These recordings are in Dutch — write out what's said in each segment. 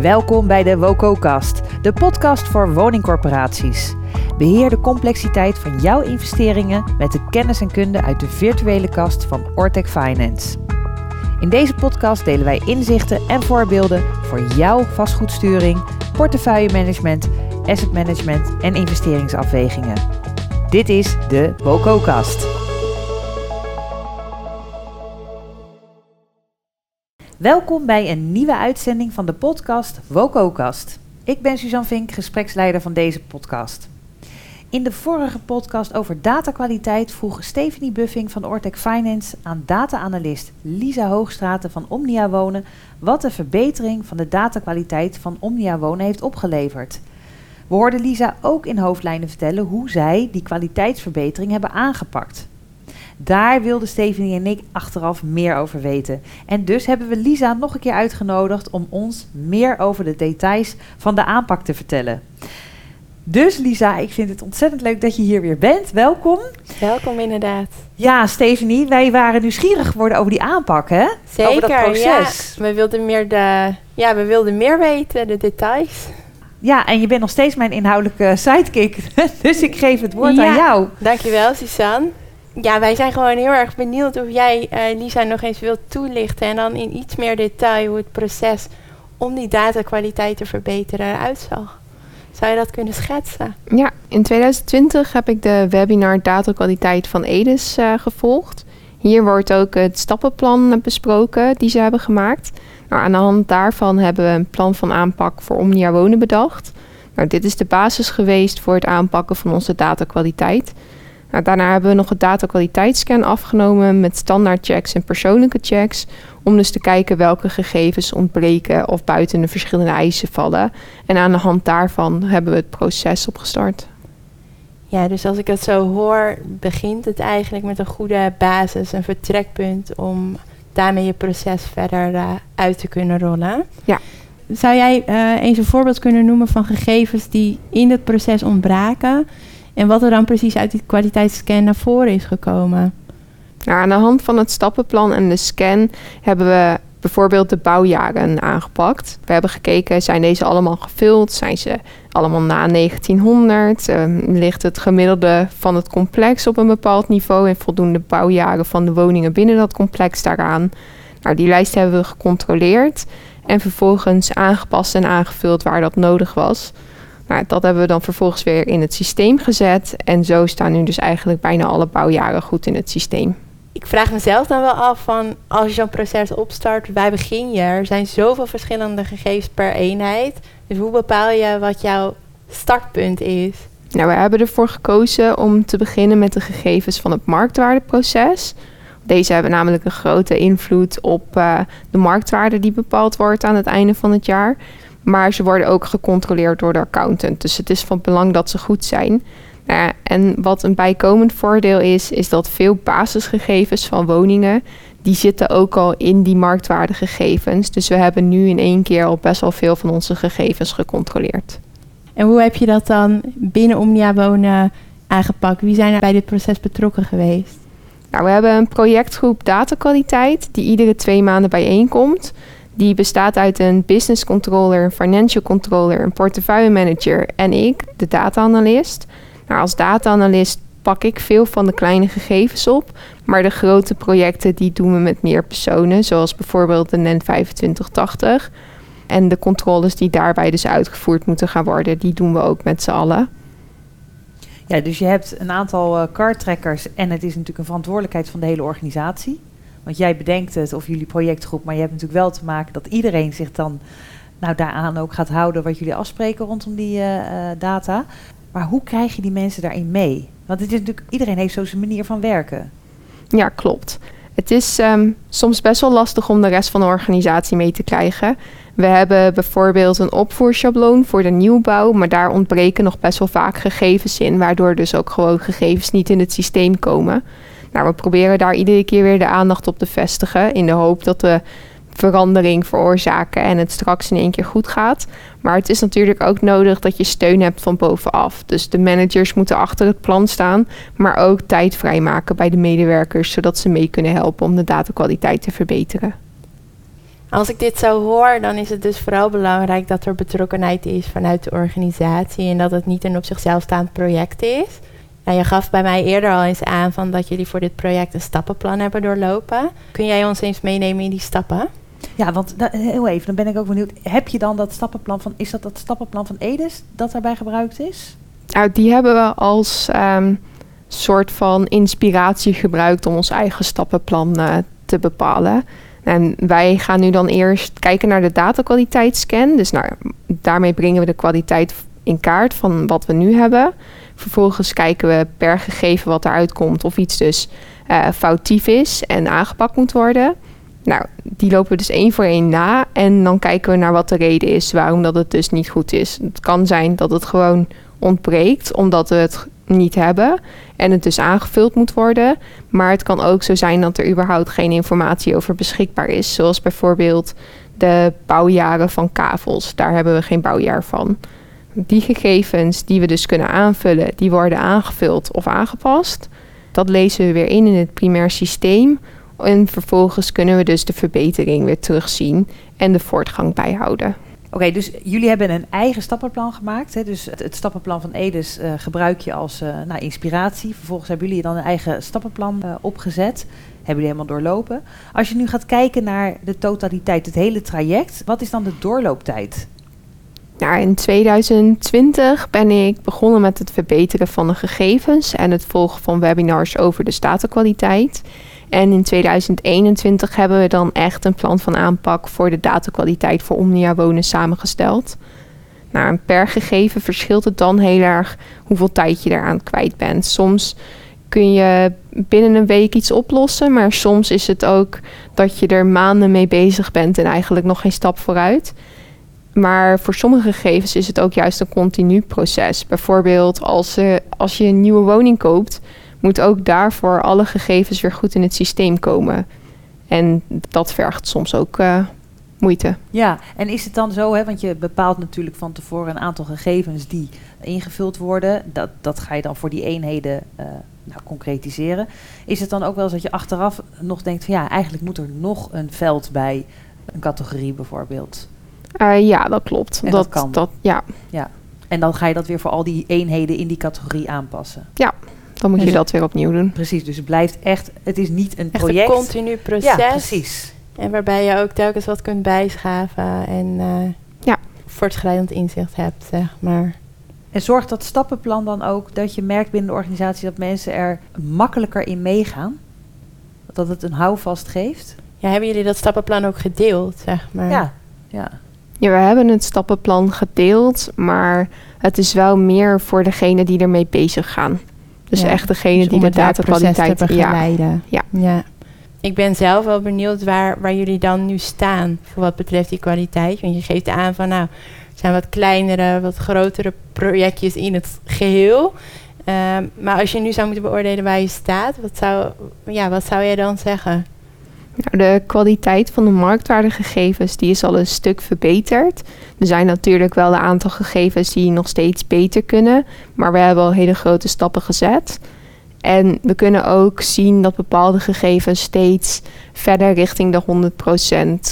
Welkom bij de WOCO-kast, de podcast voor woningcorporaties. Beheer de complexiteit van jouw investeringen met de kennis en kunde uit de virtuele kast van Ortec Finance. In deze podcast delen wij inzichten en voorbeelden voor jouw vastgoedsturing, portefeuillemanagement, asset management en investeringsafwegingen. Dit is de WOCO-kast. Welkom bij een nieuwe uitzending van de podcast WOCO-kast. Ik ben Suzanne Vink, gespreksleider van deze podcast. In de vorige podcast over datakwaliteit vroeg Stephanie Buffing van Ortec Finance aan data-analyst Lisa Hoogstraten van Omnia Wonen wat de verbetering van de datakwaliteit van Omnia Wonen heeft opgeleverd. We hoorden Lisa ook in hoofdlijnen vertellen hoe zij die kwaliteitsverbetering hebben aangepakt. Daar wilde Stephanie en ik achteraf meer over weten. En dus hebben we Lisa nog een keer uitgenodigd om ons meer over de details van de aanpak te vertellen. Dus Lisa, ik vind het ontzettend leuk dat je hier weer bent. Welkom. Welkom inderdaad. Ja, Stephanie, wij waren nieuwsgierig geworden over die aanpak, hè? Zeker, over dat proces. Ja. We wilden meer de, ja, we wilden meer weten, de details. Ja, en je bent nog steeds mijn inhoudelijke sidekick. dus ik geef het woord aan jou. Dankjewel, Suzanne. Ja, wij zijn gewoon heel erg benieuwd of jij, uh, Lisa, nog eens wilt toelichten en dan in iets meer detail hoe het proces om die datakwaliteit te verbeteren eruit zag. Zou je dat kunnen schetsen? Ja, in 2020 heb ik de webinar Datakwaliteit van Edis uh, gevolgd. Hier wordt ook het stappenplan besproken die ze hebben gemaakt. Nou, aan de hand daarvan hebben we een plan van aanpak voor Omnia Wonen bedacht. Nou, dit is de basis geweest voor het aanpakken van onze datakwaliteit. Nou, daarna hebben we nog een datakwaliteitsscan afgenomen met standaardchecks en persoonlijke checks. Om dus te kijken welke gegevens ontbreken of buiten de verschillende eisen vallen. En aan de hand daarvan hebben we het proces opgestart. Ja, dus als ik het zo hoor, begint het eigenlijk met een goede basis, een vertrekpunt om daarmee je proces verder uh, uit te kunnen rollen. Ja. Zou jij uh, eens een voorbeeld kunnen noemen van gegevens die in het proces ontbraken en wat er dan precies uit die kwaliteitsscan naar voren is gekomen? Nou, aan de hand van het stappenplan en de scan hebben we bijvoorbeeld de bouwjaren aangepakt. We hebben gekeken, zijn deze allemaal gevuld? Zijn ze allemaal na 1900? Uh, ehm, ligt het gemiddelde van het complex op een bepaald niveau en voldoende bouwjaren van de woningen binnen dat complex daaraan? Nou, die lijst hebben we gecontroleerd en vervolgens aangepast en aangevuld waar dat nodig was. Nou, dat hebben we dan vervolgens weer in het systeem gezet. En zo staan nu dus eigenlijk bijna alle bouwjaren goed in het systeem. Ik vraag mezelf dan wel af van als je zo'n proces opstart, bij begin je? Er zijn zoveel verschillende gegevens per eenheid. Dus hoe bepaal je wat jouw startpunt is? Nou, we hebben ervoor gekozen om te beginnen met de gegevens van het marktwaardeproces. Deze hebben namelijk een grote invloed op uh, de marktwaarde die bepaald wordt aan het einde van het jaar. Maar ze worden ook gecontroleerd door de accountant. Dus het is van belang dat ze goed zijn. Nou en wat een bijkomend voordeel is, is dat veel basisgegevens van woningen, die zitten ook al in die marktwaardegegevens. Dus we hebben nu in één keer al best wel veel van onze gegevens gecontroleerd. En hoe heb je dat dan binnen Omnia Wonen aangepakt? Wie zijn er bij dit proces betrokken geweest? Nou, we hebben een projectgroep datakwaliteit die iedere twee maanden bijeenkomt. Die bestaat uit een business controller, een financial controller, een portefeuille manager en ik, de data-analyst. Nou, als data-analyst pak ik veel van de kleine gegevens op, maar de grote projecten die doen we met meer personen, zoals bijvoorbeeld de NEN 2580. En de controles die daarbij dus uitgevoerd moeten gaan worden, die doen we ook met z'n allen. Ja, dus je hebt een aantal uh, cardtrekkers en het is natuurlijk een verantwoordelijkheid van de hele organisatie. Want jij bedenkt het of jullie projectgroep, maar je hebt natuurlijk wel te maken dat iedereen zich dan nou, daaraan ook gaat houden wat jullie afspreken rondom die uh, data. Maar hoe krijg je die mensen daarin mee? Want het is natuurlijk, iedereen heeft zo zijn manier van werken. Ja, klopt. Het is um, soms best wel lastig om de rest van de organisatie mee te krijgen. We hebben bijvoorbeeld een opvoerschabloon voor de nieuwbouw, maar daar ontbreken nog best wel vaak gegevens in, waardoor dus ook gewoon gegevens niet in het systeem komen. Nou, we proberen daar iedere keer weer de aandacht op te vestigen in de hoop dat we verandering veroorzaken en het straks in één keer goed gaat. Maar het is natuurlijk ook nodig dat je steun hebt van bovenaf. Dus de managers moeten achter het plan staan, maar ook tijd vrijmaken bij de medewerkers, zodat ze mee kunnen helpen om de datakwaliteit te verbeteren. Als ik dit zo hoor, dan is het dus vooral belangrijk dat er betrokkenheid is vanuit de organisatie en dat het niet een op zichzelf staand project is. Nou, je gaf bij mij eerder al eens aan van dat jullie voor dit project een stappenplan hebben doorlopen. Kun jij ons eens meenemen in die stappen? Ja, want heel even, dan ben ik ook benieuwd. Heb je dan dat stappenplan van, is dat dat stappenplan van Edes dat daarbij gebruikt is? Nou, die hebben we als ehm, soort van inspiratie gebruikt om ons eigen stappenplan eh, te bepalen. En wij gaan nu dan eerst kijken naar de datakwaliteitsscan. Dus nou, daarmee brengen we de kwaliteit in kaart van wat we nu hebben. Vervolgens kijken we per gegeven wat eruit komt of iets dus eh, foutief is en aangepakt moet worden. Nou, die lopen we dus één voor één na. En dan kijken we naar wat de reden is waarom dat het dus niet goed is. Het kan zijn dat het gewoon ontbreekt omdat we het niet hebben en het dus aangevuld moet worden. Maar het kan ook zo zijn dat er überhaupt geen informatie over beschikbaar is. Zoals bijvoorbeeld de bouwjaren van kavels. Daar hebben we geen bouwjaar van. Die gegevens die we dus kunnen aanvullen, die worden aangevuld of aangepast. Dat lezen we weer in in het primair systeem. En vervolgens kunnen we dus de verbetering weer terugzien en de voortgang bijhouden. Oké, dus jullie hebben een eigen stappenplan gemaakt. Hè? Dus het, stappenplan van Edes eh, gebruik je als eh, nou, inspiratie. Vervolgens hebben jullie dan een eigen stappenplan eh, opgezet. Hebben jullie helemaal doorlopen. Als je nu gaat kijken naar de totaliteit, het hele traject, wat is dan de doorlooptijd? Nou, in 2020 ben ik begonnen met het verbeteren van de gegevens en het volgen van webinars over de datakwaliteit. En in 2021 hebben we dan echt een plan van aanpak voor de datakwaliteit voor Omnia Wonen samengesteld. Nou, per gegeven verschilt het dan heel erg hoeveel tijd je eraan kwijt bent. Soms kun je binnen een week iets oplossen, maar soms is het ook dat je er maanden mee bezig bent en eigenlijk nog geen stap vooruit. Maar voor sommige gegevens is het ook juist een continu proces. Bijvoorbeeld als, als je een nieuwe woning koopt, moet ook daarvoor alle gegevens weer goed in het systeem komen. En dat vergt soms ook eh, moeite. Ja, en is het dan zo, hè, want je bepaalt natuurlijk van tevoren een aantal gegevens die ingevuld worden. Dat, dat ga je dan voor die eenheden eh, nou, concretiseren. Is het dan ook wel eens dat je achteraf nog denkt van ja, eigenlijk moet er nog een veld bij een categorie bijvoorbeeld? Eh, ja, dat klopt. En dat kan. Dat, ja, En dan ga je dat weer voor al die eenheden in die categorie aanpassen. dan moet je dat weer opnieuw doen. Precies, dus het blijft echt, het is niet een Echt project. een continu proces. ja, precies. En waarbij je ook telkens wat kunt bijschaven en eh, Ja. voortschrijdend inzicht hebt, zeg maar. En zorgt dat stappenplan dan ook dat je merkt binnen de organisatie dat mensen er makkelijker in meegaan? Dat het een houvast geeft? Ja, hebben jullie dat stappenplan ook gedeeld, zeg maar? Ja, ja. Ja, we hebben het stappenplan gedeeld, maar het is wel meer voor degene die ermee bezig gaan. Dus Ja, echt degene Dus die de datakwaliteit... te Ja, begeleiden. Ja. ja. Ik ben zelf wel benieuwd waar, waar jullie dan nu staan voor wat betreft die kwaliteit. Want je geeft aan van nou, er zijn wat kleinere, wat grotere projectjes in het geheel. Ehm, maar als je nu zou moeten beoordelen waar je staat, wat zou, ja, wat zou jij dan zeggen? Nou, de kwaliteit van de marktwaardegegevens die is al een stuk verbeterd. Er zijn natuurlijk wel een aantal gegevens die nog steeds beter kunnen, maar we hebben al hele grote stappen gezet. En we kunnen ook zien dat bepaalde gegevens steeds verder richting de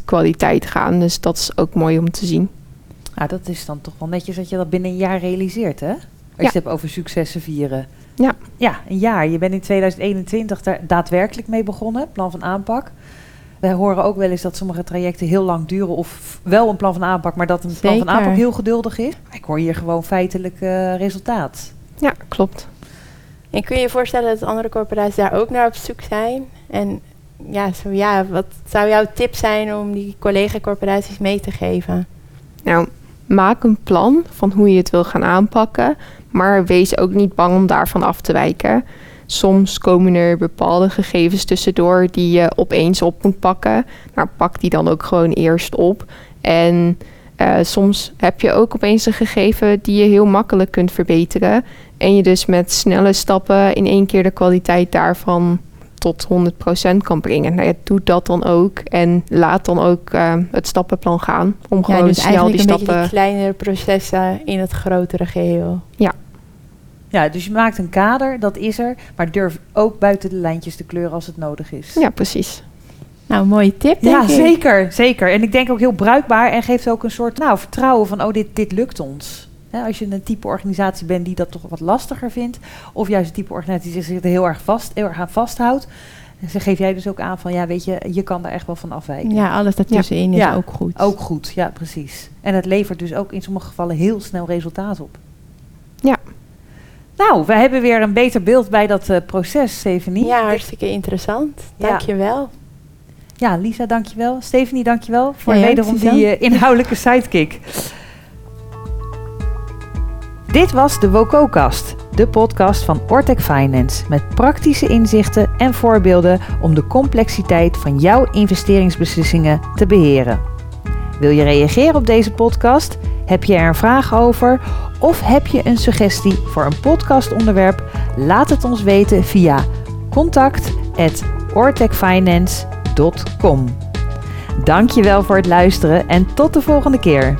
100% kwaliteit gaan. Dus dat is ook mooi om te zien. Nou, dat is dan toch wel netjes dat je dat binnen een jaar realiseert, hè? Als je Ja. het hebt over successen vieren. Ja. Ja, een jaar. Je bent in 2021 daar daadwerkelijk mee begonnen, plan van aanpak. We horen ook wel eens dat sommige trajecten heel lang duren of wel een plan van aanpak, maar dat een plan van aanpak heel geduldig is. Ik hoor hier gewoon feitelijk eh, resultaat. Ja, klopt. En kun je je voorstellen dat andere corporaties daar ook naar op zoek zijn? En ja, zo ja, wat zou jouw tip zijn om die collega-corporaties mee te geven? Nou, maak een plan van hoe je het wil gaan aanpakken, maar wees ook niet bang om daarvan af te wijken. Soms komen er bepaalde gegevens tussendoor die je opeens op moet pakken. Maar pak die dan ook gewoon eerst op. En eh, soms heb je ook opeens een gegeven die je heel makkelijk kunt verbeteren. En je dus met snelle stappen in één keer de kwaliteit daarvan tot 100% kan brengen. Nou ja, doe dat dan ook. En laat dan ook eh, het stappenplan gaan. Om gewoon dus snel die eigenlijk een beetje stappen. die kleinere processen in het grotere geheel. Ja, dus je maakt een kader, dat is er, maar durf ook buiten de lijntjes te kleuren als het nodig is. Ja, precies. Nou, mooie tip, denk Ja, ik. zeker, zeker. En ik denk ook heel bruikbaar en geeft ook een soort nou, vertrouwen van, oh, dit, dit lukt ons. Als je een type organisatie bent die dat toch wat lastiger vindt, of juist een type organisatie die zich er heel erg, vast, heel erg aan vasthoudt, dan geef jij dus ook aan van, ja, weet je, je kan daar echt wel van afwijken. Ja, alles daartussenin is Ja. ook goed. Ook goed, ja, precies. En het levert dus ook in sommige gevallen heel snel resultaat op. Ja. Nou, we hebben weer een beter beeld bij dat eh, proces, Stephanie. Ja, hartstikke interessant. Ja. Dank je wel. Ja, Lisa, dankjewel. Stephanie, dankjewel voor Ja, ja, wederom die eh, inhoudelijke sidekick. Dit was de WOCO-kast, de podcast van Ortec Finance met praktische inzichten en voorbeelden om de complexiteit van jouw investeringsbeslissingen te beheren. Wil je reageren op deze podcast? Heb je er een vraag over? Of heb je een suggestie voor een podcastonderwerp? Laat het ons weten via contact@ortecfinance.com. Dankjewel voor het luisteren en tot de volgende keer.